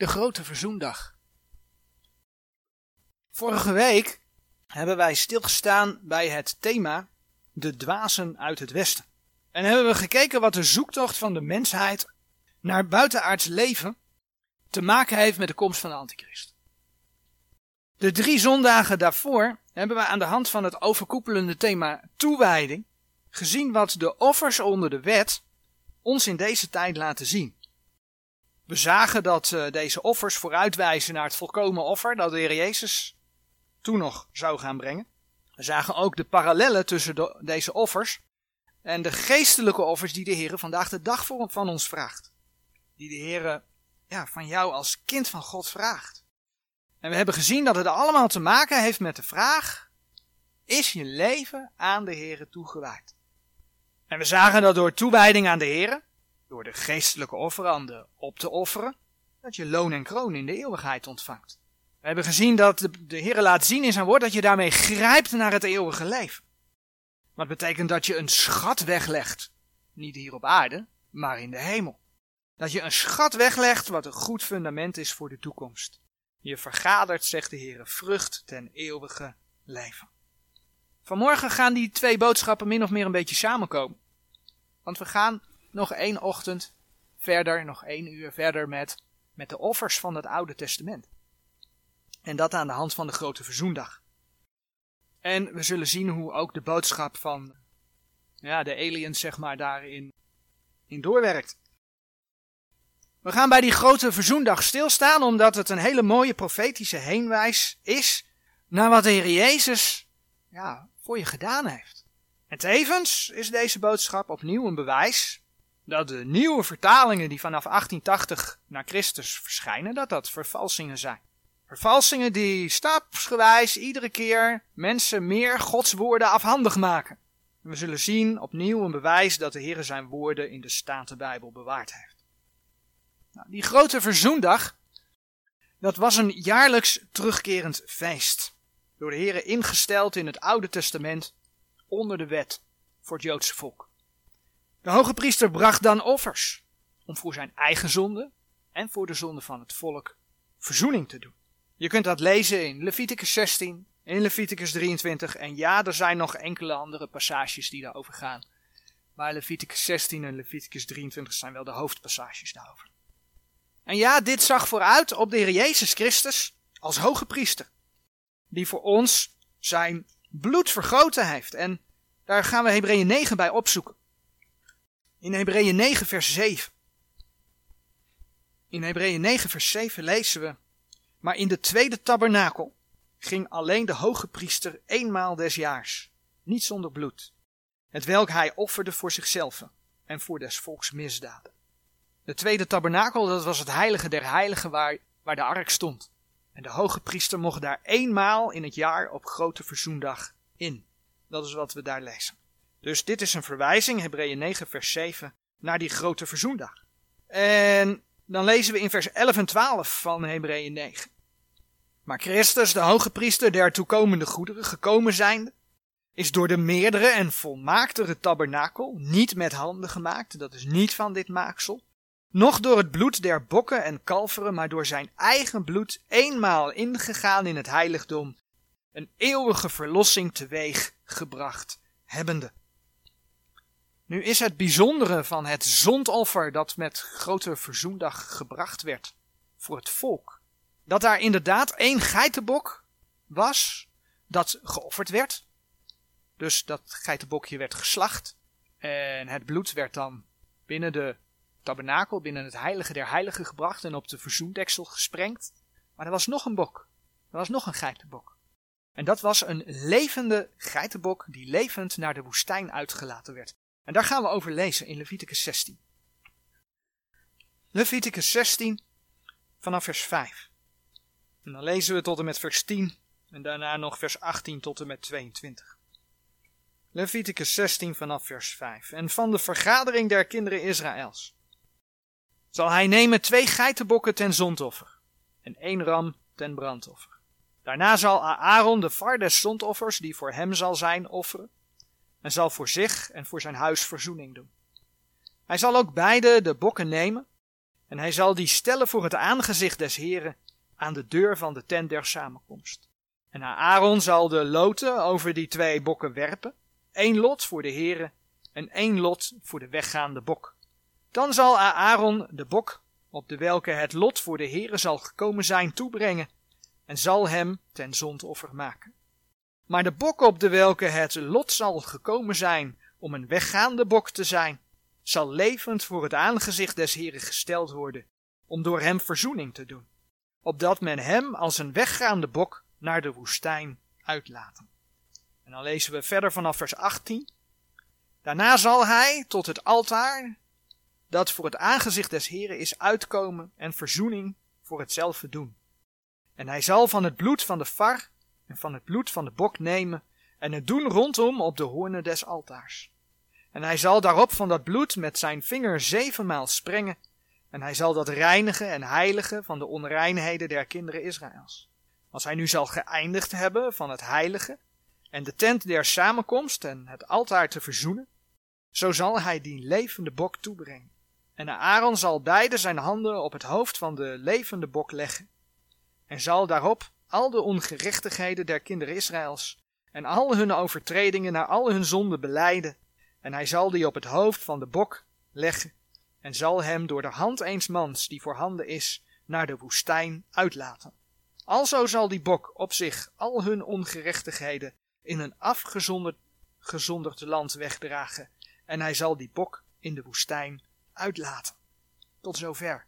de grote verzoendag. Vorige week hebben wij stilgestaan bij het thema de dwazen uit het westen. En hebben we gekeken wat de zoektocht van de mensheid naar buitenaards leven te maken heeft met de komst van de antichrist. De drie zondagen daarvoor hebben we aan de hand van het overkoepelende thema toewijding gezien wat de offers onder de wet ons in deze tijd laten zien. We zagen dat uh, deze offers vooruitwijzen naar het volkomen offer dat de Heer Jezus toen nog zou gaan brengen. We zagen ook de parallellen tussen de, deze offers en de geestelijke offers die de Heer vandaag de dag voor, van ons vraagt. Die de Heer ja, van jou als kind van God vraagt. En we hebben gezien dat het allemaal te maken heeft met de vraag: is je leven aan de Heer toegewijd? En we zagen dat door toewijding aan de Heer, door de geestelijke offeranden op te offeren, dat je loon en kroon in de eeuwigheid ontvangt. We hebben gezien dat de, de Heer laat zien in zijn woord dat je daarmee grijpt naar het eeuwige leven. Wat betekent dat je een schat weglegt. Niet hier op aarde, maar in de hemel. Dat je een schat weglegt wat een goed fundament is voor de toekomst. Je vergadert, zegt de Heer, vrucht ten eeuwige leven. Vanmorgen gaan die twee boodschappen min of meer een beetje samenkomen. Want we gaan nog één ochtend verder, nog één uur verder met, met de offers van het Oude Testament. En dat aan de hand van de grote verzoendag. En we zullen zien hoe ook de boodschap van ja, de aliens, zeg maar, daarin in doorwerkt. We gaan bij die grote verzoendag stilstaan, omdat het een hele mooie profetische heenwijs is naar wat de Heer Jezus ja, voor je gedaan heeft. En tevens is deze boodschap opnieuw een bewijs dat de nieuwe vertalingen die vanaf 1880 naar Christus verschijnen, dat dat vervalsingen zijn. Vervalsingen die stapsgewijs iedere keer mensen meer Gods woorden afhandig maken. En we zullen zien opnieuw een bewijs dat de Heer zijn woorden in de Statenbijbel bewaard heeft. Nou, die grote verzoendag, dat was een jaarlijks terugkerend feest. Door de Heer ingesteld in het Oude Testament onder de wet voor het Joodse volk. De hoge priester bracht dan offers om voor zijn eigen zonde en voor de zonde van het volk verzoening te doen. Je kunt dat lezen in Leviticus 16, in Leviticus 23 en ja, er zijn nog enkele andere passages die daarover gaan. Maar Leviticus 16 en Leviticus 23 zijn wel de hoofdpassages daarover. En ja, dit zag vooruit op de Heer Jezus Christus als hoge priester, die voor ons zijn bloed vergoten heeft. En daar gaan we Hebreeën 9 bij opzoeken. In Hebreeën 9 vers 7. In Hebreeën 9 vers 7 lezen we maar in de tweede tabernakel ging alleen de hoge priester eenmaal des jaars, niet zonder bloed, het welk hij offerde voor zichzelf en voor des volks misdaden. De tweede tabernakel, dat was het heilige der heiligen waar, waar de ark stond. En de hoge priester mocht daar eenmaal in het jaar op grote verzoendag in. Dat is wat we daar lezen. Dus dit is een verwijzing, Hebreeën 9 vers 7, naar die grote verzoendag. En dan lezen we in vers 11 en 12 van Hebreeën 9. Maar Christus, de hoge priester der toekomende goederen, gekomen zijnde, is door de meerdere en volmaaktere tabernakel, niet met handen gemaakt, dat is niet van dit maaksel, noch door het bloed der bokken en kalveren, maar door zijn eigen bloed eenmaal ingegaan in het heiligdom, een eeuwige verlossing teweeg gebracht hebbende. Nu is het bijzondere van het zondoffer dat met grote verzoendag gebracht werd voor het volk, dat daar inderdaad één geitenbok was dat geofferd werd. Dus dat geitenbokje werd geslacht en het bloed werd dan binnen de tabernakel, binnen het heilige der heiligen gebracht en op de verzoendeksel gesprengd. Maar er was nog een bok. Er was nog een geitenbok. En dat was een levende geitenbok die levend naar de woestijn uitgelaten werd. En daar gaan we over lezen in Leviticus 16. Leviticus 16 vanaf vers 5. En dan lezen we tot en met vers 10 en daarna nog vers 18 tot en met 22. Leviticus 16 vanaf vers 5. En van de vergadering der kinderen Israëls zal hij nemen twee geitenbokken ten zondoffer en één ram ten brandoffer. Daarna zal Aaron de var des zondoffers, die voor hem zal zijn, offeren, en zal voor zich en voor zijn huis verzoening doen. Hij zal ook beide de bokken nemen En hij zal die stellen voor het aangezicht des Heren aan de deur van de tent der samenkomst. En Aaron zal de loten over die twee bokken werpen, één lot voor de Heren en één lot voor de weggaande bok. Dan zal Aaron de bok, op de welke het lot voor de Heren zal gekomen zijn, toebrengen en zal hem ten zondoffer maken. Maar de bok op de welke het lot zal gekomen zijn om een weggaande bok te zijn, zal levend voor het aangezicht des Heren gesteld worden, om door hem verzoening te doen, opdat men hem als een weggaande bok naar de woestijn uitlaten. En dan lezen we verder vanaf vers 18. Daarna zal hij tot het altaar, dat voor het aangezicht des Heren is uitkomen en verzoening voor hetzelfde doen. En hij zal van het bloed van de var en van het bloed van de bok nemen en het doen rondom op de hoornen des altaars. En hij zal daarop van dat bloed met zijn vinger zevenmaal sprengen, en hij zal dat reinigen en heiligen van de onreinheden der kinderen Israëls. Als hij nu zal geëindigd hebben van het heilige, en de tent der samenkomst en het altaar te verzoenen, zo zal hij die levende bok toebrengen. En Aaron zal beide zijn handen op het hoofd van de levende bok leggen, en zal daarop al de ongerechtigheden der kinderen Israëls en al hun overtredingen naar al hun zonden beleiden, en hij zal die op het hoofd van de bok leggen, en zal hem door de hand eens mans die voorhanden is, naar de woestijn uitlaten. Alzo zal die bok op zich al hun ongerechtigheden in een afgezonderd gezonderd land wegdragen, en hij zal die bok in de woestijn uitlaten. Tot zover.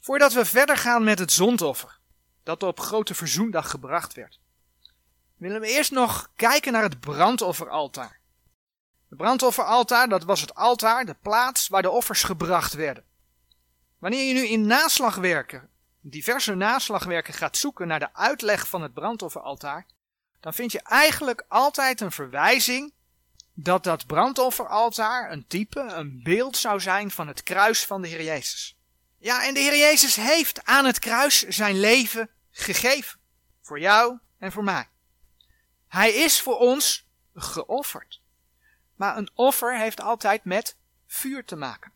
Voordat we verder gaan met het zondoffer, dat op grote verzoendag gebracht werd, willen we eerst nog kijken naar het brandofferaltaar. Het brandofferaltaar, dat was het altaar, de plaats waar de offers gebracht werden. Wanneer je nu in naslagwerken, diverse naslagwerken gaat zoeken naar de uitleg van het brandofferaltaar, dan vind je eigenlijk altijd een verwijzing dat dat brandofferaltaar een type, een beeld zou zijn van het kruis van de Heer Jezus. Ja, en de Heer Jezus heeft aan het kruis zijn leven gegeven. Voor jou en voor mij. Hij is voor ons geofferd. Maar een offer heeft altijd met vuur te maken.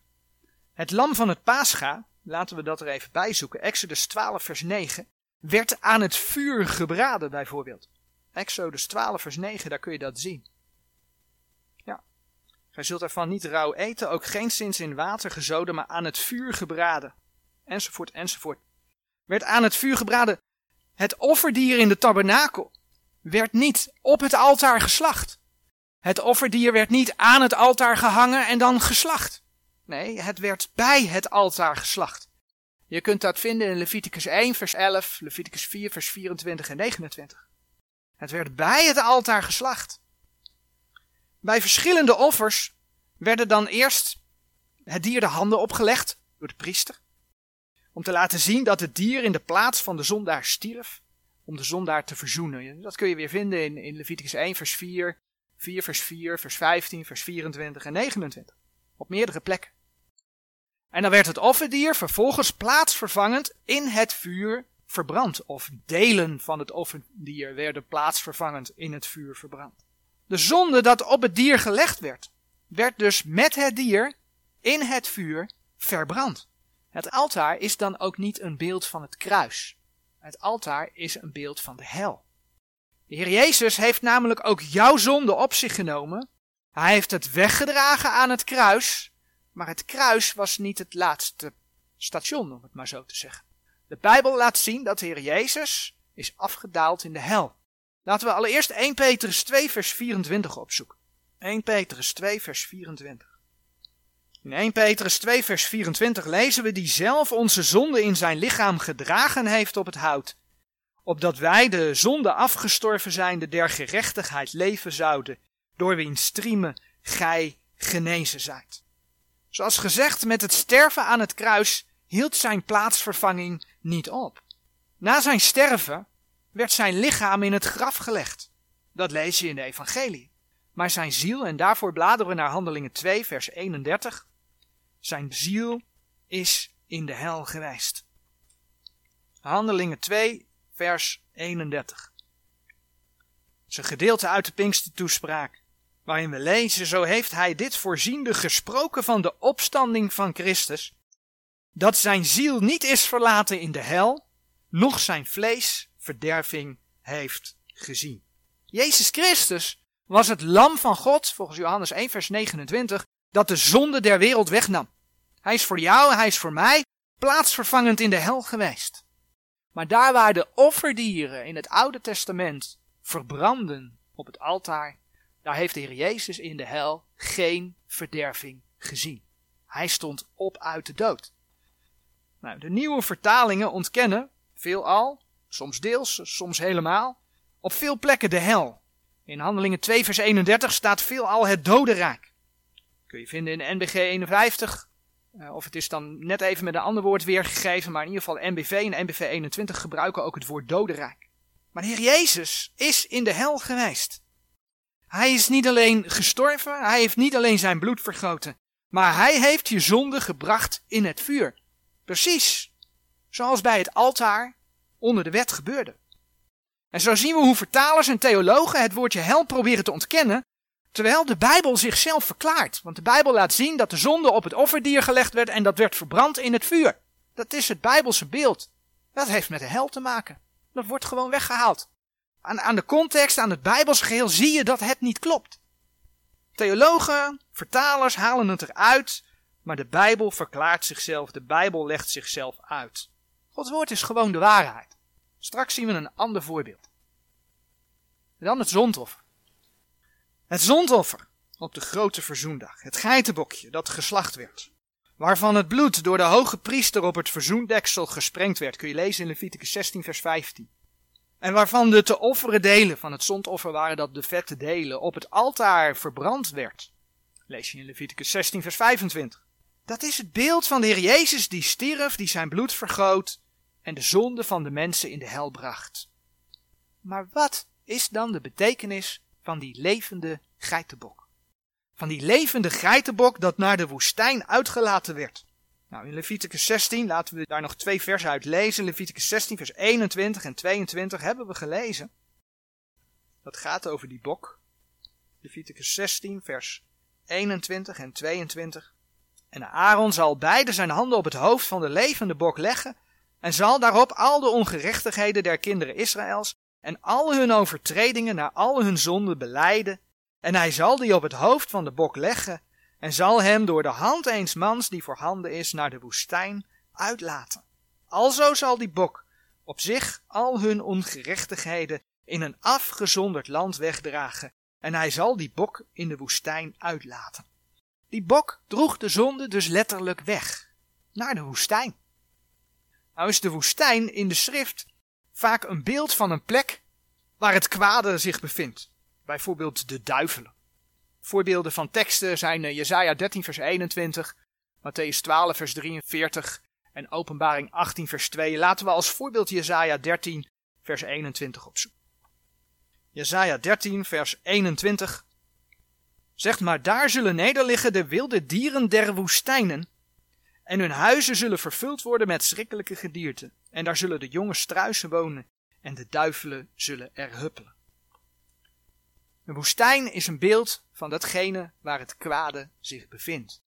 Het lam van het Pascha, laten we dat er even bij zoeken, Exodus 12 vers 9, werd aan het vuur gebraden bijvoorbeeld. Exodus 12 vers 9, daar kun je dat zien. Gij zult ervan niet rauw eten, ook geen sinds in water gezoden, maar aan het vuur gebraden. Enzovoort, enzovoort. Werd aan het vuur gebraden. Het offerdier in de tabernakel werd niet op het altaar geslacht. Het offerdier werd niet aan het altaar gehangen en dan geslacht. Nee, het werd bij het altaar geslacht. Je kunt dat vinden in Leviticus 1, vers 11, Leviticus 4, vers 24 en 29. Het werd bij het altaar geslacht. Bij verschillende offers werden dan eerst het dier de handen opgelegd door de priester. Om te laten zien dat het dier in de plaats van de zondaar stierf. Om de zondaar te verzoenen. Dat kun je weer vinden in, in Leviticus 1 vers 4, 4 vers 4, vers 15, vers 24 en 29. Op meerdere plekken. En dan werd het offerdier vervolgens plaatsvervangend in het vuur verbrand. Of delen van het offerdier werden plaatsvervangend in het vuur verbrand. De zonde dat op het dier gelegd werd, werd dus met het dier in het vuur verbrand. Het altaar is dan ook niet een beeld van het kruis. Het altaar is een beeld van de hel. De Heer Jezus heeft namelijk ook jouw zonde op zich genomen. Hij heeft het weggedragen aan het kruis, maar het kruis was niet het laatste station, om het maar zo te zeggen. De Bijbel laat zien dat de Heer Jezus is afgedaald in de hel. Laten we allereerst 1 Petrus 2 vers 24 opzoeken. 1 Petrus 2 vers 24. In 1 Petrus 2 vers 24 lezen we die zelf onze zonde in zijn lichaam gedragen heeft op het hout, opdat wij de zonde afgestorven zijnde der gerechtigheid leven zouden, door wiens striemen gij genezen zijt. Zoals gezegd, met het sterven aan het kruis hield zijn plaatsvervanging niet op. Na zijn sterven werd zijn lichaam in het graf gelegd. Dat lees je in de evangelie. Maar zijn ziel, en daarvoor bladeren we naar Handelingen 2, vers 31, zijn ziel is in de hel geweest. Handelingen 2, vers 31. Het is een gedeelte uit de Pinkste toespraak, waarin we lezen, zo heeft hij dit voorziende gesproken van de opstanding van Christus, dat zijn ziel niet is verlaten in de hel, noch zijn vlees verderving heeft gezien. Jezus Christus was het lam van God, volgens Johannes 1 vers 29, dat de zonde der wereld wegnam. Hij is voor jou, hij is voor mij plaatsvervangend in de hel geweest. Maar daar waar de offerdieren in het Oude Testament verbranden op het altaar, daar heeft de Heer Jezus in de hel geen verderving gezien. Hij stond op uit de dood. Nou, de nieuwe vertalingen ontkennen, veelal, soms deels, soms helemaal, op veel plekken de hel. In Handelingen 2 vers 31 staat veelal het dodenrijk. Kun je vinden in NBG 51, uh, of het is dan net even met een ander woord weergegeven, maar in ieder geval NBV en NBV 21 gebruiken ook het woord dodenrijk. Maar de Heer Jezus is in de hel geweest. Hij is niet alleen gestorven, hij heeft niet alleen zijn bloed vergoten, maar hij heeft je zonde gebracht in het vuur. Precies zoals bij het altaar onder de wet gebeurde. En zo zien we hoe vertalers en theologen het woordje hel proberen te ontkennen, terwijl de Bijbel zichzelf verklaart. Want de Bijbel laat zien dat de zonde op het offerdier gelegd werd en dat werd verbrand in het vuur. Dat is het Bijbelse beeld. Dat heeft met de hel te maken. Dat wordt gewoon weggehaald. Aan, aan de context, aan het Bijbelse geheel zie je dat het niet klopt. Theologen, vertalers halen het eruit, maar de Bijbel verklaart zichzelf, de Bijbel legt zichzelf uit. Gods woord is gewoon de waarheid. Straks zien we een ander voorbeeld. Dan het zondoffer. Het zondoffer op de grote verzoendag. Het geitenbokje dat geslacht werd. Waarvan het bloed door de hoge priester op het verzoendeksel gesprengd werd. Kun je lezen in Leviticus 16 vers 15. En waarvan de te offeren delen van het zondoffer waren dat de vette delen op het altaar verbrand werd. Lees je in Leviticus 16 vers 25. Dat is het beeld van de Heer Jezus die stierf, die zijn bloed vergoot en de zonde van de mensen in de hel bracht. Maar wat is dan de betekenis van die levende geitenbok? Van die levende geitenbok dat naar de woestijn uitgelaten werd. Nou, in Leviticus 16, laten we daar nog twee versen uit lezen. Leviticus 16, vers 21 en 22 hebben we gelezen. Dat gaat over die bok. Leviticus 16, vers 21 en 22. En Aaron zal beide zijn handen op het hoofd van de levende bok leggen en zal daarop al de ongerechtigheden der kinderen Israëls en al hun overtredingen naar al hun zonden beleiden. En hij zal die op het hoofd van de bok leggen en zal hem door de hand eens mans die voorhanden is naar de woestijn uitlaten. Alzo zal die bok op zich al hun ongerechtigheden in een afgezonderd land wegdragen en hij zal die bok in de woestijn uitlaten. Die bok droeg de zonde dus letterlijk weg, naar de woestijn. Nou is de woestijn in de schrift vaak een beeld van een plek waar het kwade zich bevindt. Bijvoorbeeld de duivelen. Voorbeelden van teksten zijn eh, Jesaja 13 vers 21, Matthäus 12 vers 43 en Openbaring 18 vers 2. Laten we als voorbeeld Jesaja 13 vers 21 opzoeken. Jesaja 13 vers 21 zegt maar daar zullen nederliggen de wilde dieren der woestijnen en hun huizen zullen vervuld worden met schrikkelijke gedierten. En daar zullen de jonge struisen wonen en de duivelen zullen er huppelen. De woestijn is een beeld van datgene waar het kwade zich bevindt.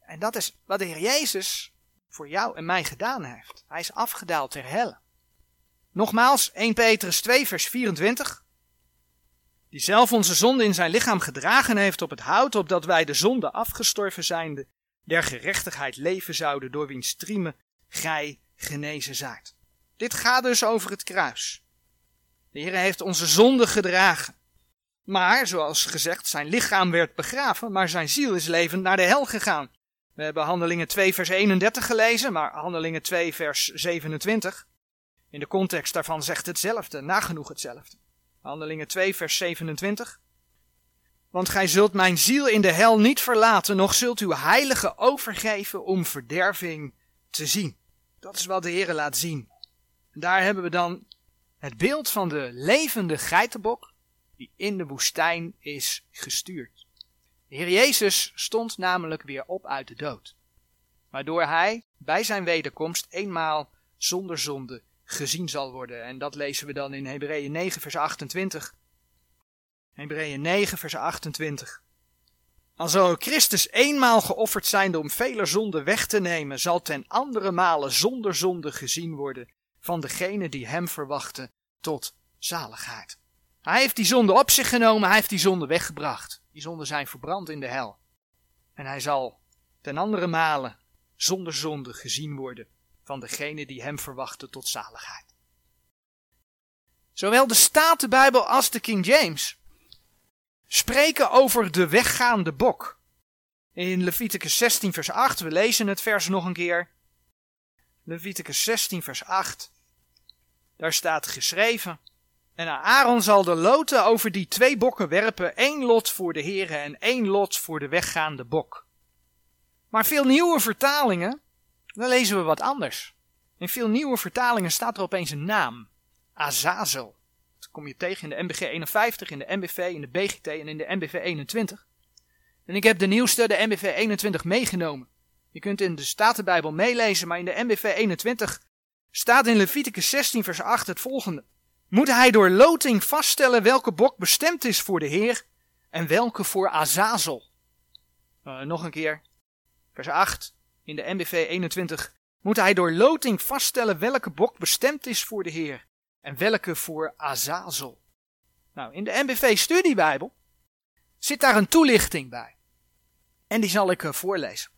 En dat is wat de Heer Jezus voor jou en mij gedaan heeft. Hij is afgedaald ter helle. Nogmaals, 1 Petrus 2 vers 24. Die zelf onze zonde in zijn lichaam gedragen heeft op het hout, opdat wij de zonde afgestorven zijnde der gerechtigheid leven zouden, door wiens striemen gij genezen zijt. Dit gaat dus over het kruis. De Heer heeft onze zonde gedragen. Maar, zoals gezegd, zijn lichaam werd begraven, maar zijn ziel is levend naar de hel gegaan. We hebben Handelingen 2 vers 31 gelezen, maar Handelingen 2 vers 27. In de context daarvan zegt hetzelfde, nagenoeg hetzelfde. Handelingen 2 vers 27. Want gij zult mijn ziel in de hel niet verlaten, nog zult uw heilige overgeven om verderving te zien. Dat is wat de Heer laat zien. En daar hebben we dan het beeld van de levende geitenbok die in de woestijn is gestuurd. De Heer Jezus stond namelijk weer op uit de dood, waardoor hij bij zijn wederkomst eenmaal zonder zonde gezien zal worden. En dat lezen we dan in Hebreeën 9 vers 28. Hebreeën 9, vers 28. Al zal Christus eenmaal geofferd zijn om vele zonden weg te nemen, zal ten andere malen zonder zonde gezien worden van degene die hem verwachten tot zaligheid. Hij heeft die zonde op zich genomen, hij heeft die zonde weggebracht. Die zonden zijn verbrand in de hel. En hij zal ten andere malen zonder zonde gezien worden van degene die hem verwachten tot zaligheid. Zowel de Statenbijbel als de King James spreken over de weggaande bok. In Leviticus 16 vers 8, we lezen het vers nog een keer. Leviticus 16 vers 8, daar staat geschreven. En Aaron zal de loten over die twee bokken werpen, één lot voor de heren en één lot voor de weggaande bok. Maar veel nieuwe vertalingen, dan lezen we wat anders. In veel nieuwe vertalingen staat er opeens een naam. Azazel. Kom je tegen in de MBG 51, in de MBV, in de BGT en in de MBV 21. En ik heb de nieuwste, de MBV 21, meegenomen. Je kunt in de Statenbijbel meelezen, maar in de MBV 21 staat in Leviticus 16 vers 8 het volgende. Moet hij door loting vaststellen welke bok bestemd is voor de Heer en welke voor Azazel? Uh, nog een keer. Vers 8 in de MBV 21. Moet hij door loting vaststellen welke bok bestemd is voor de Heer en welke voor Azazel. Nou, in de MBV Studiebijbel zit daar een toelichting bij. En die zal ik uh, voorlezen.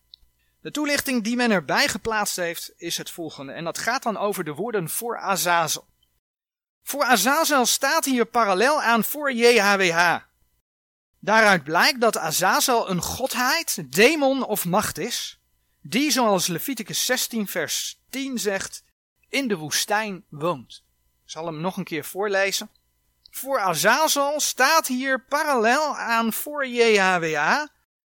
De toelichting die men erbij geplaatst heeft is het volgende. En dat gaat dan over de woorden voor Azazel. Voor Azazel staat hier parallel aan voor JHWH. Daaruit blijkt dat Azazel een godheid, demon of macht is, die zoals Leviticus 16 vers 10 zegt, in de woestijn woont. Ik zal hem nog een keer voorlezen. Voor Azazel staat hier parallel aan voor JHWH.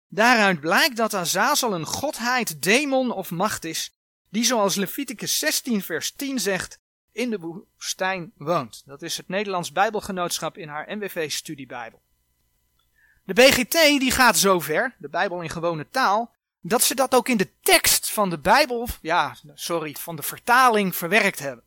Daaruit blijkt dat Azazel een godheid, demon of macht is, die zoals Leviticus 16 vers 10 zegt, in de woestijn woont. Dat is het Nederlands Bijbelgenootschap in haar NWV studiebijbel. De BGT die gaat zover, de Bijbel in gewone taal, dat ze dat ook in de tekst van de Bijbel, ja, sorry, van de vertaling verwerkt hebben.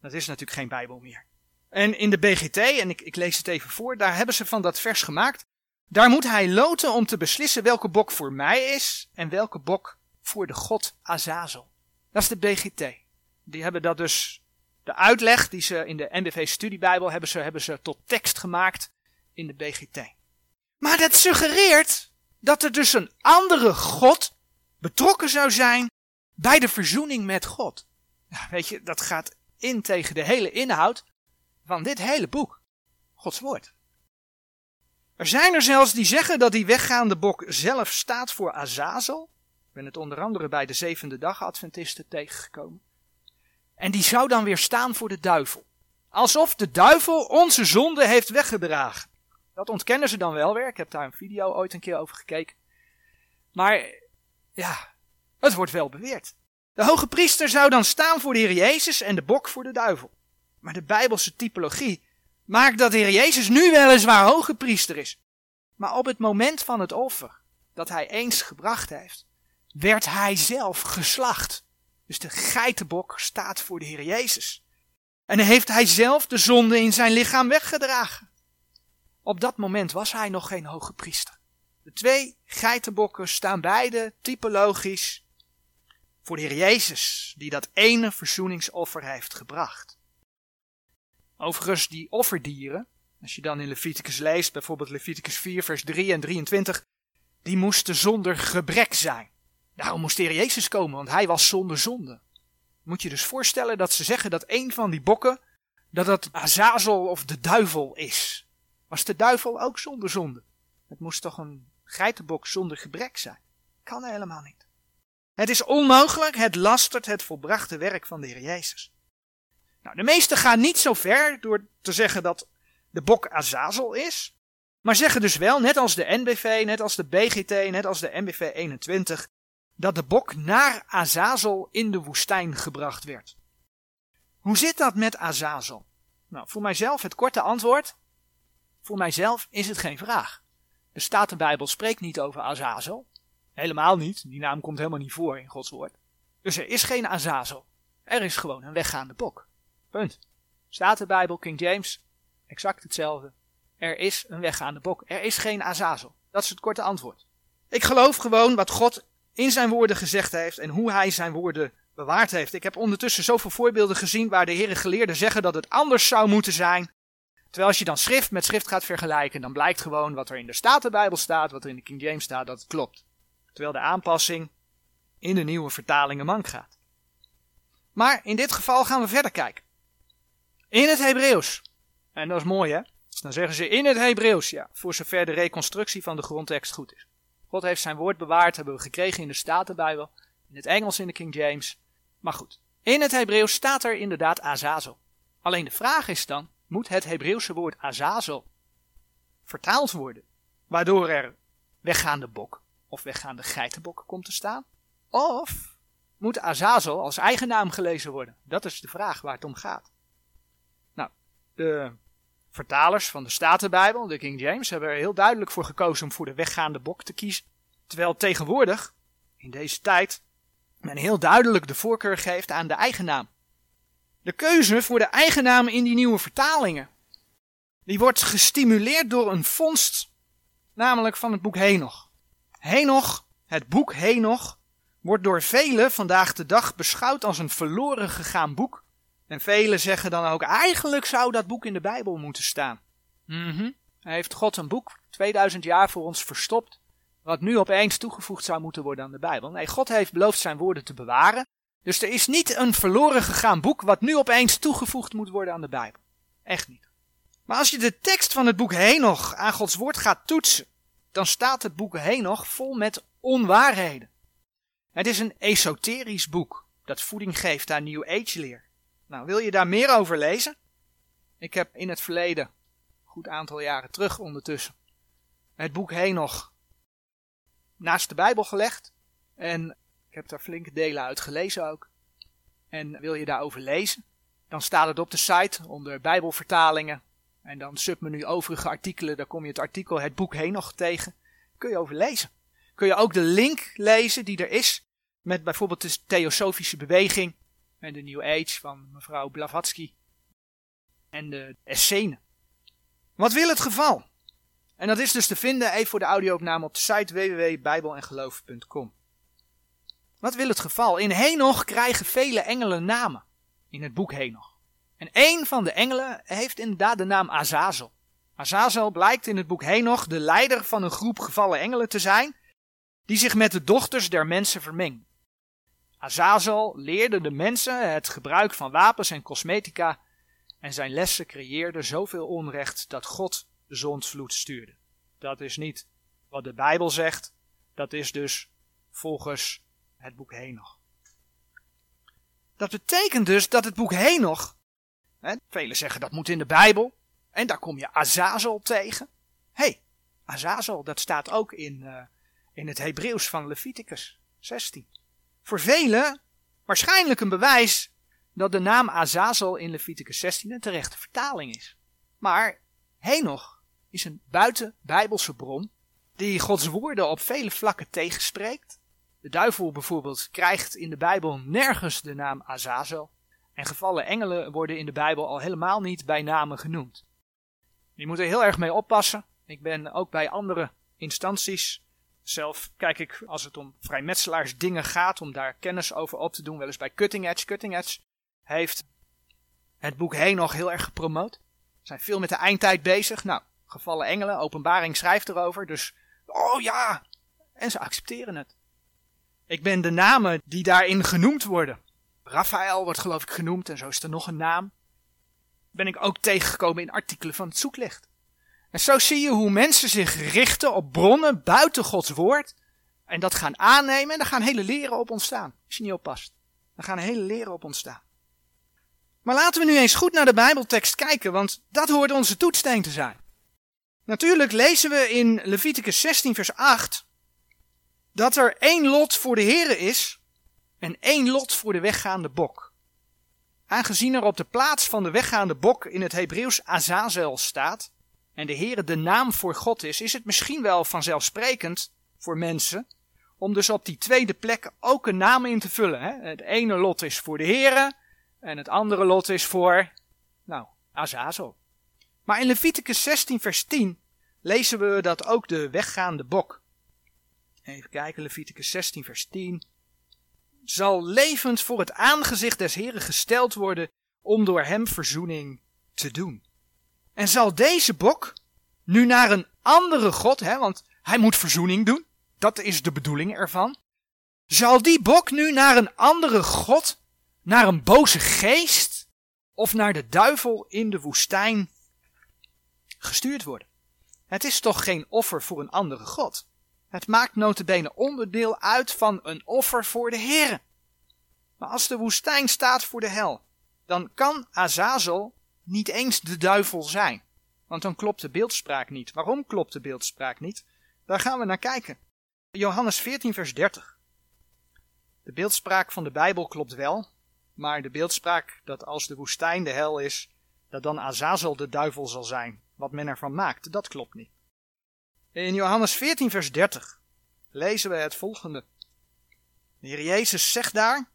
Dat is natuurlijk geen Bijbel meer. En in de BGT, en ik, ik lees het even voor, daar hebben ze van dat vers gemaakt. Daar moet hij loten om te beslissen welke bok voor mij is en welke bok voor de god Azazel. Dat is de BGT. Die hebben dat dus, de uitleg die ze in de NBV studiebijbel hebben ze, hebben ze tot tekst gemaakt in de BGT. Maar dat suggereert dat er dus een andere god betrokken zou zijn bij de verzoening met God. Weet je, dat gaat in tegen de hele inhoud van dit hele boek. Gods woord. Er zijn er zelfs die zeggen dat die weggaande bok zelf staat voor Azazel. Ik ben het onder andere bij de zevende dag Adventisten tegengekomen. En die zou dan weer staan voor de duivel. Alsof de duivel onze zonde heeft weggedragen. Dat ontkennen ze dan wel weer. Ik heb daar een video ooit een keer over gekeken. Maar ja, het wordt wel beweerd. De hoge priester zou dan staan voor de Heer Jezus en de bok voor de duivel. Maar de Bijbelse typologie maakt dat de Heer Jezus nu weliswaar hoge priester is. Maar op het moment van het offer dat hij eens gebracht heeft, werd hij zelf geslacht. Dus de geitenbok staat voor de Heer Jezus. En heeft hij zelf de zonde in zijn lichaam weggedragen. Op dat moment was hij nog geen hoge priester. De twee geitenbokken staan beide typologisch voor de Heer Jezus, die dat ene verzoeningsoffer heeft gebracht. Overigens, die offerdieren, als je dan in Leviticus leest, bijvoorbeeld Leviticus 4, vers 3 en 23, die moesten zonder gebrek zijn. Daarom moest de Heer Jezus komen, want hij was zonder zonde. Moet je dus voorstellen dat ze zeggen dat een van die bokken, dat dat Azazel of de duivel is. Was de duivel ook zonder zonde? Het moest toch een geitenbok zonder gebrek zijn? Kan helemaal niet. Het is onmogelijk, het lastert het volbrachte werk van de Heer Jezus. Nou, de meesten gaan niet zo ver door te zeggen dat de bok Azazel is, maar zeggen dus wel, net als de NBV, net als de BGT, net als de MBV 21, dat de bok naar Azazel in de woestijn gebracht werd. Hoe zit dat met Azazel? Nou, voor mijzelf het korte antwoord. Voor mijzelf is het geen vraag. De Statenbijbel spreekt niet over Azazel. Helemaal niet. Die naam komt helemaal niet voor in Gods woord. Dus er is geen Azazel. Er is gewoon een weggaande bok. Punt. Statenbijbel, King James, exact hetzelfde. Er is een weggaande bok. Er is geen Azazel. Dat is het korte antwoord. Ik geloof gewoon wat God in zijn woorden gezegd heeft en hoe hij zijn woorden bewaard heeft. Ik heb ondertussen zoveel voorbeelden gezien waar de heren geleerden zeggen dat het anders zou moeten zijn. Terwijl als je dan schrift met schrift gaat vergelijken, dan blijkt gewoon wat er in de Statenbijbel staat, wat er in de King James staat, dat het klopt. Terwijl de aanpassing in de nieuwe vertalingen mank gaat. Maar in dit geval gaan we verder kijken. In het Hebreeuws. En dat is mooi hè. Dan zeggen ze in het Hebreeuws, ja, voor zover de reconstructie van de grondtekst goed is. God heeft zijn woord bewaard, hebben we gekregen in de Statenbijbel, in het Engels in de King James. Maar goed, in het Hebreeuws staat er inderdaad Azazel. Alleen de vraag is dan, moet het Hebreeuwse woord Azazel vertaald worden, waardoor er weggaande bok of weggaande geitenbok komt te staan? Of moet Azazel als eigen naam gelezen worden? Dat is de vraag waar het om gaat. Nou, de vertalers van de Statenbijbel, de King James, hebben er heel duidelijk voor gekozen om voor de weggaande bok te kiezen. Terwijl tegenwoordig, in deze tijd, men heel duidelijk de voorkeur geeft aan de eigen naam. De keuze voor de eigen naam in die nieuwe vertalingen, die wordt gestimuleerd door een vondst, namelijk van het boek Henoch. Henoch, het boek Henoch, wordt door velen vandaag de dag beschouwd als een verloren gegaan boek. En velen zeggen dan ook, eigenlijk zou dat boek in de Bijbel moeten staan. Mm Hij heeft God een boek 2000 jaar voor ons verstopt, wat nu opeens toegevoegd zou moeten worden aan de Bijbel. Nee, God heeft beloofd zijn woorden te bewaren. Dus er is niet een verloren gegaan boek wat nu opeens toegevoegd moet worden aan de Bijbel. Echt niet. Maar als je de tekst van het boek Henoch aan Gods woord gaat toetsen, dan staat het boek Henoch vol met onwaarheden. Het is een esoterisch boek dat voeding geeft aan New Age leer. Nou, wil je daar meer over lezen? Ik heb in het verleden, een goed aantal jaren terug ondertussen, het boek Henoch naast de Bijbel gelegd. En ik heb daar flinke delen uit gelezen ook. En wil je daarover lezen? Dan staat het op de site onder Bijbelvertalingen. En dan submenu overige artikelen, daar kom je het artikel Het boek Henoch tegen. Kun je over lezen. Kun je ook de link lezen die er is met bijvoorbeeld de Theosofische Beweging en de New Age van mevrouw Blavatsky en de Essene. Wat wil het geval? En dat is dus te vinden even voor de audioopname op de site www.bijbelengeloof.com. Wat wil het geval? In Henoch krijgen vele engelen namen in het boek Henoch. En één van de engelen heeft inderdaad de naam Azazel. Azazel blijkt in het boek Henoch de leider van een groep gevallen engelen te zijn, die zich met de dochters der mensen vermengen. Azazel leerde de mensen het gebruik van wapens en cosmetica en zijn lessen creëerden zoveel onrecht dat God de zondvloed stuurde. Dat is niet wat de Bijbel zegt, dat is dus volgens het boek Henoch. Dat betekent dus dat het boek Henoch, hè, velen zeggen dat moet in de Bijbel, en daar kom je Azazel tegen. Hé, hey, Azazel, dat staat ook in, uh, in het Hebreeuws van Leviticus 16. Voor velen waarschijnlijk een bewijs dat de naam Azazel in Leviticus 16 een terechte vertaling is. Maar Henoch is een buiten bijbelse bron die Gods woorden op vele vlakken tegenspreekt. De duivel bijvoorbeeld krijgt in de Bijbel nergens de naam Azazel. En gevallen engelen worden in de Bijbel al helemaal niet bij namen genoemd. Je moet er heel erg mee oppassen. Ik ben ook bij andere instanties zelf kijk ik, als het om vrijmetselaars dingen gaat, om daar kennis over op te doen, wel eens bij Cutting Edge. Cutting Edge heeft het boek heen nog heel erg gepromoot. Zijn veel met de eindtijd bezig. Nou, gevallen engelen, openbaring schrijft erover, dus oh ja, en ze accepteren het. Ik ben de namen die daarin genoemd worden. Raphaël wordt geloof ik genoemd en zo is er nog een naam. Ben ik ook tegengekomen in artikelen van het zoeklicht. En zo zie je hoe mensen zich richten op bronnen buiten Gods woord. En dat gaan aannemen en daar gaan hele leren op ontstaan. Als je niet oppast. Dan gaan hele leren op ontstaan. Maar laten we nu eens goed naar de Bijbeltekst kijken, want dat hoort onze toetssteen te zijn. Natuurlijk lezen we in Leviticus 16 vers 8 dat er één lot voor de Here is en één lot voor de weggaande bok. Aangezien er op de plaats van de weggaande bok in het Hebreeuws Azazel staat, en de Heere de naam voor God is, is het misschien wel vanzelfsprekend voor mensen om dus op die tweede plek ook een naam in te vullen. Hè? Het ene lot is voor de Heere en het andere lot is voor, nou, Azazel. Maar in Leviticus 16 vers 10 lezen we dat ook de weggaande bok Even kijken, Leviticus 16, vers 10. Zal levend voor het aangezicht des Heren gesteld worden om door hem verzoening te doen. En zal deze bok nu naar een andere God, hè, want hij moet verzoening doen, dat is de bedoeling ervan. Zal die bok nu naar een andere God, naar een boze geest of naar de duivel in de woestijn gestuurd worden? Het is toch geen offer voor een andere God? Het maakt notabene onderdeel uit van een offer voor de Heer. Maar als de woestijn staat voor de hel, dan kan Azazel niet eens de duivel zijn. Want dan klopt de beeldspraak niet. Waarom klopt de beeldspraak niet? Daar gaan we naar kijken. Johannes 14, vers 30. De beeldspraak van de Bijbel klopt wel, maar de beeldspraak dat als de woestijn de hel is, dat dan Azazel de duivel zal zijn, wat men ervan maakt, dat klopt niet. In Johannes 14, vers 30 lezen we het volgende. De Heer Jezus zegt daar,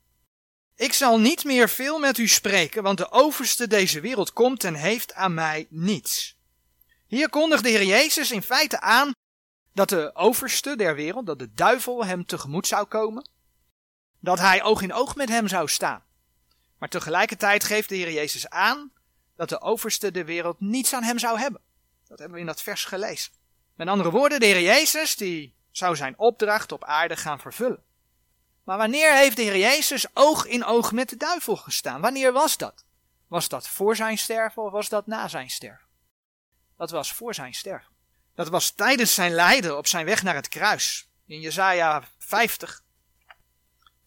ik zal niet meer veel met u spreken, want de overste deze wereld komt en heeft aan mij niets. Hier kondigt de Heer Jezus in feite aan dat de overste der wereld, dat de duivel hem tegemoet zou komen, dat hij oog in oog met hem zou staan. Maar tegelijkertijd geeft de Heer Jezus aan dat de overste der wereld niets aan hem zou hebben. Dat hebben we in dat vers gelezen. Met andere woorden, de Heer Jezus die zou zijn opdracht op aarde gaan vervullen. Maar wanneer heeft de Heer Jezus oog in oog met de duivel gestaan? Wanneer was dat? Was dat voor zijn sterven of was dat na zijn sterven? Dat was voor zijn sterven. Dat was tijdens zijn lijden op zijn weg naar het kruis. In Jesaja 50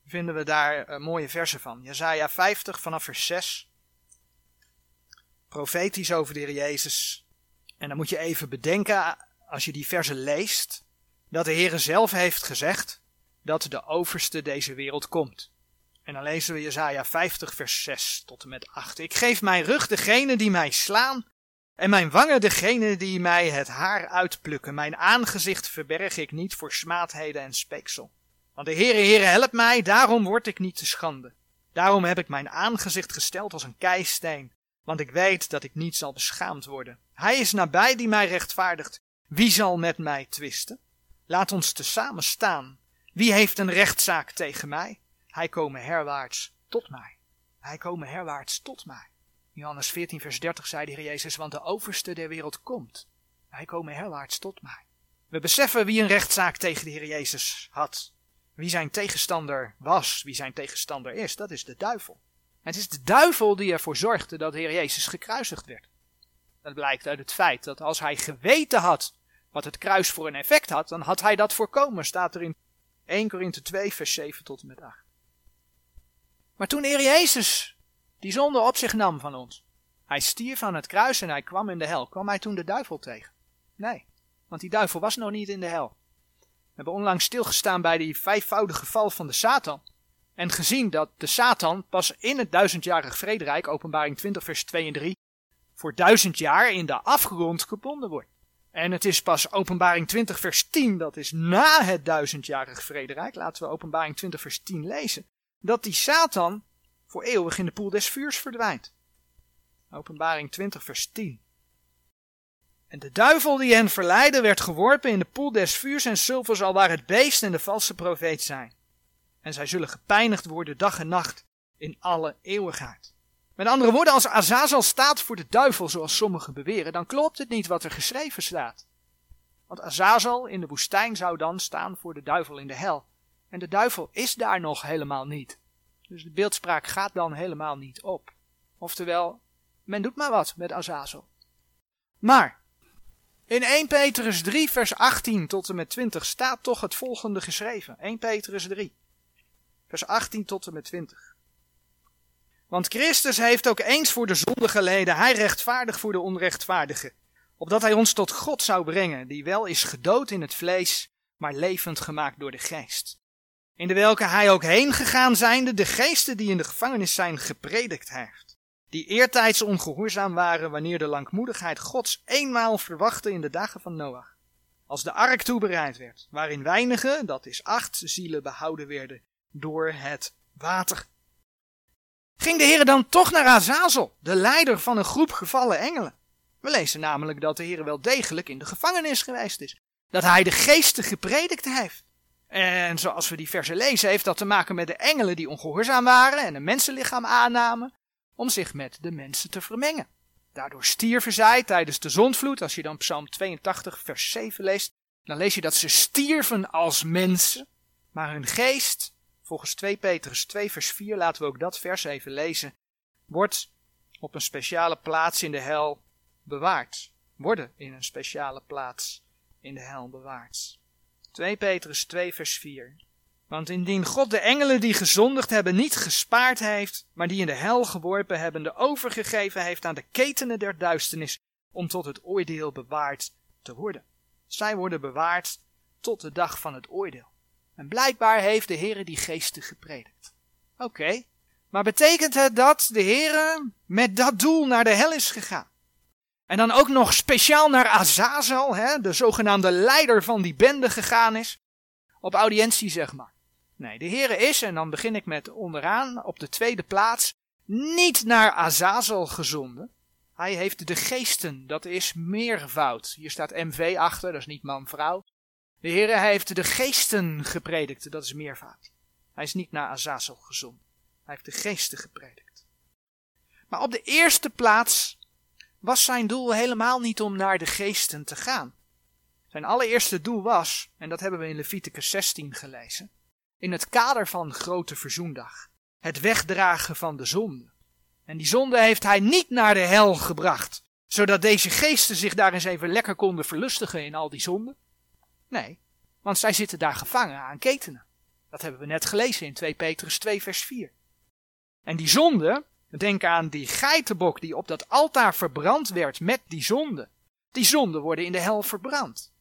vinden we daar uh, mooie versen van. Jesaja 50 vanaf vers 6. Profetisch over de Heer Jezus. En dan moet je even bedenken, als je die versen leest, dat de Heer zelf heeft gezegd dat de overste deze wereld komt. En dan lezen we Jesaja 50 vers 6 tot en met 8. Ik geef mijn rug degene die mij slaan en mijn wangen degene die mij het haar uitplukken. Mijn aangezicht verberg ik niet voor smaadheden en speeksel. Want de Heere, Heere, help mij, daarom word ik niet te schande. Daarom heb ik mijn aangezicht gesteld als een keisteen, want ik weet dat ik niet zal beschaamd worden. Hij is nabij die mij rechtvaardigt. Wie zal met mij twisten? Laat ons tezamen staan. Wie heeft een rechtszaak tegen mij? Hij komen herwaarts tot mij. Hij komen herwaarts tot mij. Johannes 14, vers 30 zei de Heer Jezus, want de overste der wereld komt. Hij komen herwaarts tot mij. We beseffen wie een rechtszaak tegen de Heer Jezus had. Wie zijn tegenstander was, wie zijn tegenstander is, dat is de duivel. Het is de duivel die ervoor zorgde dat de Heer Jezus gekruisigd werd. Dat blijkt uit het feit dat als hij geweten had wat het kruis voor een effect had, dan had hij dat voorkomen, staat er in 1 Korinthe 2, vers 7 tot en met 8. Maar toen Heer Jezus die zonde op zich nam van ons, hij stierf aan het kruis en hij kwam in de hel, kwam hij toen de duivel tegen? Nee, want die duivel was nog niet in de hel. We hebben onlangs stilgestaan bij die vijfvoudige val van de Satan. En gezien dat de Satan pas in het duizendjarig vrederijk, openbaring 20 vers 2 en 3, voor duizend jaar in de afgrond gebonden wordt. En het is pas openbaring 20 vers 10, dat is na het duizendjarig vrederijk, laten we openbaring 20 vers 10 lezen, dat die Satan voor eeuwig in de poel des vuurs verdwijnt. Openbaring 20 vers 10. En de duivel die hen verleidde werd geworpen in de poel des vuurs en zilvers al waar het beest en de valse profeet zijn. En zij zullen gepijnigd worden dag en nacht in alle eeuwigheid. Met andere woorden, als Azazel staat voor de duivel, zoals sommigen beweren, dan klopt het niet wat er geschreven staat. Want Azazel in de woestijn zou dan staan voor de duivel in de hel. En de duivel is daar nog helemaal niet. Dus de beeldspraak gaat dan helemaal niet op. Oftewel, men doet maar wat met Azazel. Maar, in 1 Petrus 3 vers 18 tot en met 20 staat toch het volgende geschreven. 1 Petrus 3 vers 18 tot en met 20. Want Christus heeft ook eens voor de zonde geleden, hij rechtvaardig voor de onrechtvaardige, opdat hij ons tot God zou brengen, die wel is gedood in het vlees, maar levend gemaakt door de geest. In de welke hij ook heen gegaan zijnde, de geesten die in de gevangenis zijn gepredikt heeft, die eertijds ongehoorzaam waren wanneer de langmoedigheid Gods eenmaal verwachtte in de dagen van Noach. Als de ark toebereid werd, waarin weinige, dat is acht zielen behouden werden door het water ging de Heer dan toch naar Azazel, de leider van een groep gevallen engelen. We lezen namelijk dat de Heer wel degelijk in de gevangenis geweest is. Dat hij de geesten gepredikt heeft. En zoals we die versen lezen, heeft dat te maken met de engelen die ongehoorzaam waren en een mensenlichaam aannamen om zich met de mensen te vermengen. Daardoor stierven zij tijdens de zondvloed. Als je dan Psalm 82, vers 7 leest, dan lees je dat ze stierven als mensen, maar hun geest, volgens 2 Petrus 2, vers 4, laten we ook dat vers even lezen, wordt op een speciale plaats in de hel bewaard. Worden in een speciale plaats in de hel bewaard. 2 Petrus 2 vers 4. Want indien God de engelen die gezondigd hebben niet gespaard heeft, maar die in de hel geworpen hebben, de overgegeven heeft aan de ketenen der duisternis, om tot het oordeel bewaard te worden. Zij worden bewaard tot de dag van het oordeel. En blijkbaar heeft de Heer die geesten gepredikt. Oké, maar betekent het dat de Heer met dat doel naar de hel is gegaan? En dan ook nog speciaal naar Azazel, hè, de zogenaamde leider van die bende gegaan is. Op audiëntie, zeg maar. Nee, de Heer is, en dan begin ik met onderaan, op de tweede plaats, niet naar Azazel gezonden. Hij heeft de geesten, dat is meervoud. Hier staat MV achter, dat is niet man-vrouw. De Heer heeft de geesten gepredikt, dat is meervoud. Hij is niet naar Azazel gezonden. Hij heeft de geesten gepredikt. Maar op de eerste plaats was zijn doel helemaal niet om naar de geesten te gaan. Zijn allereerste doel was, en dat hebben we in Leviticus 16 gelezen, in het kader van Grote Verzoendag, het wegdragen van de zonde. En die zonde heeft hij niet naar de hel gebracht, zodat deze geesten zich daar eens even lekker konden verlustigen in al die zonden. Nee, want zij zitten daar gevangen aan ketenen. Dat hebben we net gelezen in 2 Petrus 2 vers 4. En die zonde, Denk aan die geitenbok die op dat altaar verbrand werd met die zonde. Die zonden worden in de hel verbrand.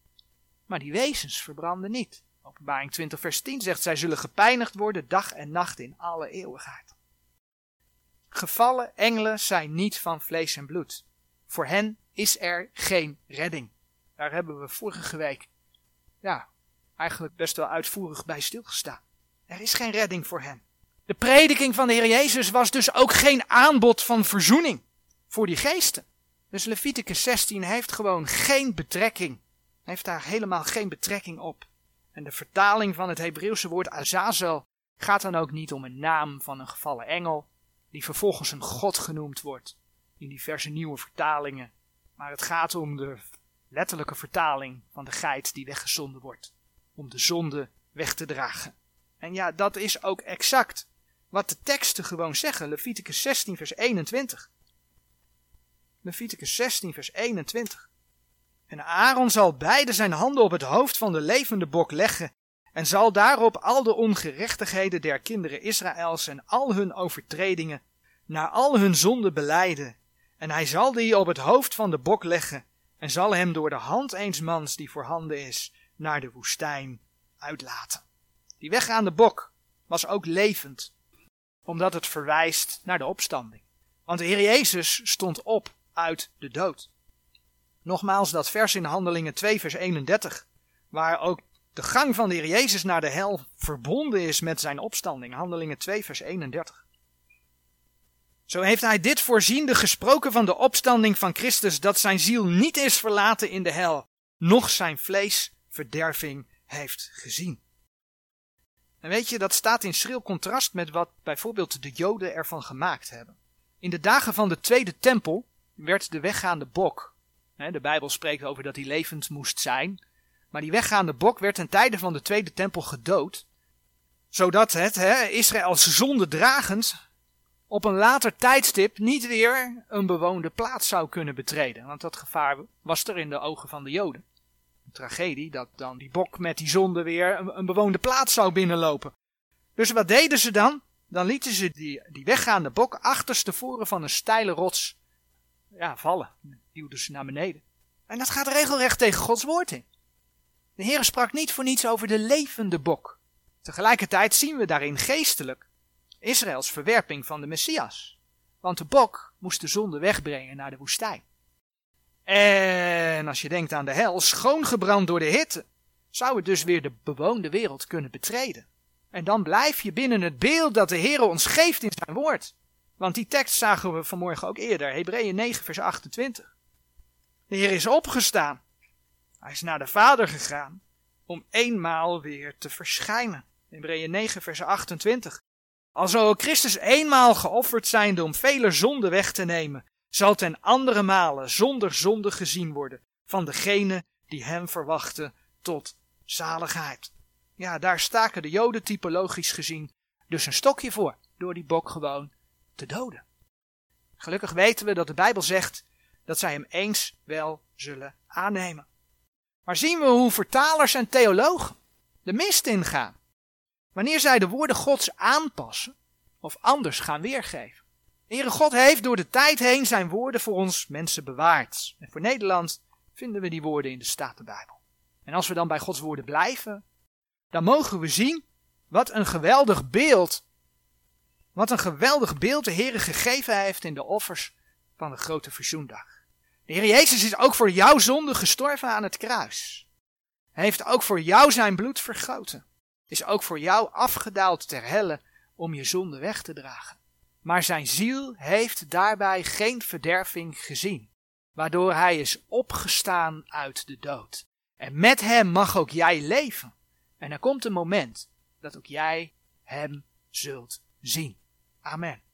Maar die wezens verbranden niet. Openbaring 20 vers 10 zegt zij zullen gepijnigd worden dag en nacht in alle eeuwigheid. Gevallen engelen zijn niet van vlees en bloed. Voor hen is er geen redding. Daar hebben we vorige week, ja, eigenlijk best wel uitvoerig bij stilgestaan. Er is geen redding voor hen. De prediking van de Heer Jezus was dus ook geen aanbod van verzoening voor die geesten. Dus Leviticus 16 heeft gewoon geen betrekking. Heeft daar helemaal geen betrekking op. En de vertaling van het Hebreeuwse woord Azazel gaat dan ook niet om een naam van een gevallen engel, die vervolgens een god genoemd wordt in diverse nieuwe vertalingen. Maar het gaat om de letterlijke vertaling van de geit die weggezonden wordt, om de zonde weg te dragen. En ja, dat is ook exact wat de teksten gewoon zeggen. Leviticus 16 vers 21. Leviticus 16 vers 21. En Aaron zal beide zijn handen op het hoofd van de levende bok leggen en zal daarop al de ongerechtigheden der kinderen Israëls en al hun overtredingen naar al hun zonden beleiden. En hij zal die op het hoofd van de bok leggen en zal hem door de hand eens mans die voorhanden is naar de woestijn uitlaten. Die weggaande bok was ook levend omdat het verwijst naar de opstanding. Want de Heer Jezus stond op uit de dood. Nogmaals dat vers in Handelingen 2 vers 31, waar ook de gang van de Heer Jezus naar de hel verbonden is met zijn opstanding. Handelingen 2 vers 31. Zo heeft hij dit voorziende gesproken van de opstanding van Christus, dat zijn ziel niet is verlaten in de hel, noch zijn vlees verderving heeft gezien. En weet je, dat staat in schril contrast met wat bijvoorbeeld de Joden ervan gemaakt hebben. In de dagen van de Tweede Tempel werd de weggaande bok, de Bijbel spreekt over dat hij levend moest zijn, maar die weggaande bok werd ten tijde van de Tweede Tempel gedood, zodat het, he, Israëls zonde dragend, op een later tijdstip niet weer een bewoonde plaats zou kunnen betreden. Want dat gevaar was er in de ogen van de Joden tragedie dat dan die bok met die zonde weer een, een bewoonde plaats zou binnenlopen. Dus wat deden ze dan? Dan lieten ze die, die weggaande bok achterstevoren van een steile rots ja, vallen. Duwden ze naar beneden. En dat gaat regelrecht tegen Gods woord in. De Heer sprak niet voor niets over de levende bok. Tegelijkertijd zien we daarin geestelijk Israëls verwerping van de Messias. Want de bok moest de zonde wegbrengen naar de woestijn. En als je denkt aan de hel, schoongebrand door de hitte, zou het dus weer de bewoonde wereld kunnen betreden. En dan blijf je binnen het beeld dat de Heer ons geeft in zijn woord. Want die tekst zagen we vanmorgen ook eerder, Hebreeën 9 vers 28. De Heer is opgestaan. Hij is naar de Vader gegaan. om eenmaal weer te verschijnen. Hebreeën 9 vers 28. Al zou Christus eenmaal geofferd zijnde om vele zonden weg te nemen, zal ten andere malen zonder zonde gezien worden van degene die hem verwachten tot zaligheid. Ja, daar staken de Joden typologisch gezien dus een stokje voor, door die bok gewoon te doden. Gelukkig weten we dat de Bijbel zegt dat zij hem eens wel zullen aannemen. Maar zien we hoe vertalers en theologen de mist ingaan wanneer zij de woorden Gods aanpassen of anders gaan weergeven. Heere God heeft door de tijd heen zijn woorden voor ons mensen bewaard. En voor Nederland vinden we die woorden in de Statenbijbel. En als we dan bij Gods woorden blijven, dan mogen we zien wat een geweldig beeld, wat een geweldig beeld de Heer gegeven heeft in de offers van de grote verzoendag. De Heer Jezus is ook voor jouw zonde gestorven aan het kruis. Hij heeft ook voor jou zijn bloed vergoten. Is ook voor jou afgedaald ter helle om je zonde weg te dragen. Maar zijn ziel heeft daarbij geen verderving gezien, waardoor hij is opgestaan uit de dood. En met hem mag ook jij leven. En er komt een moment dat ook jij hem zult zien. Amen.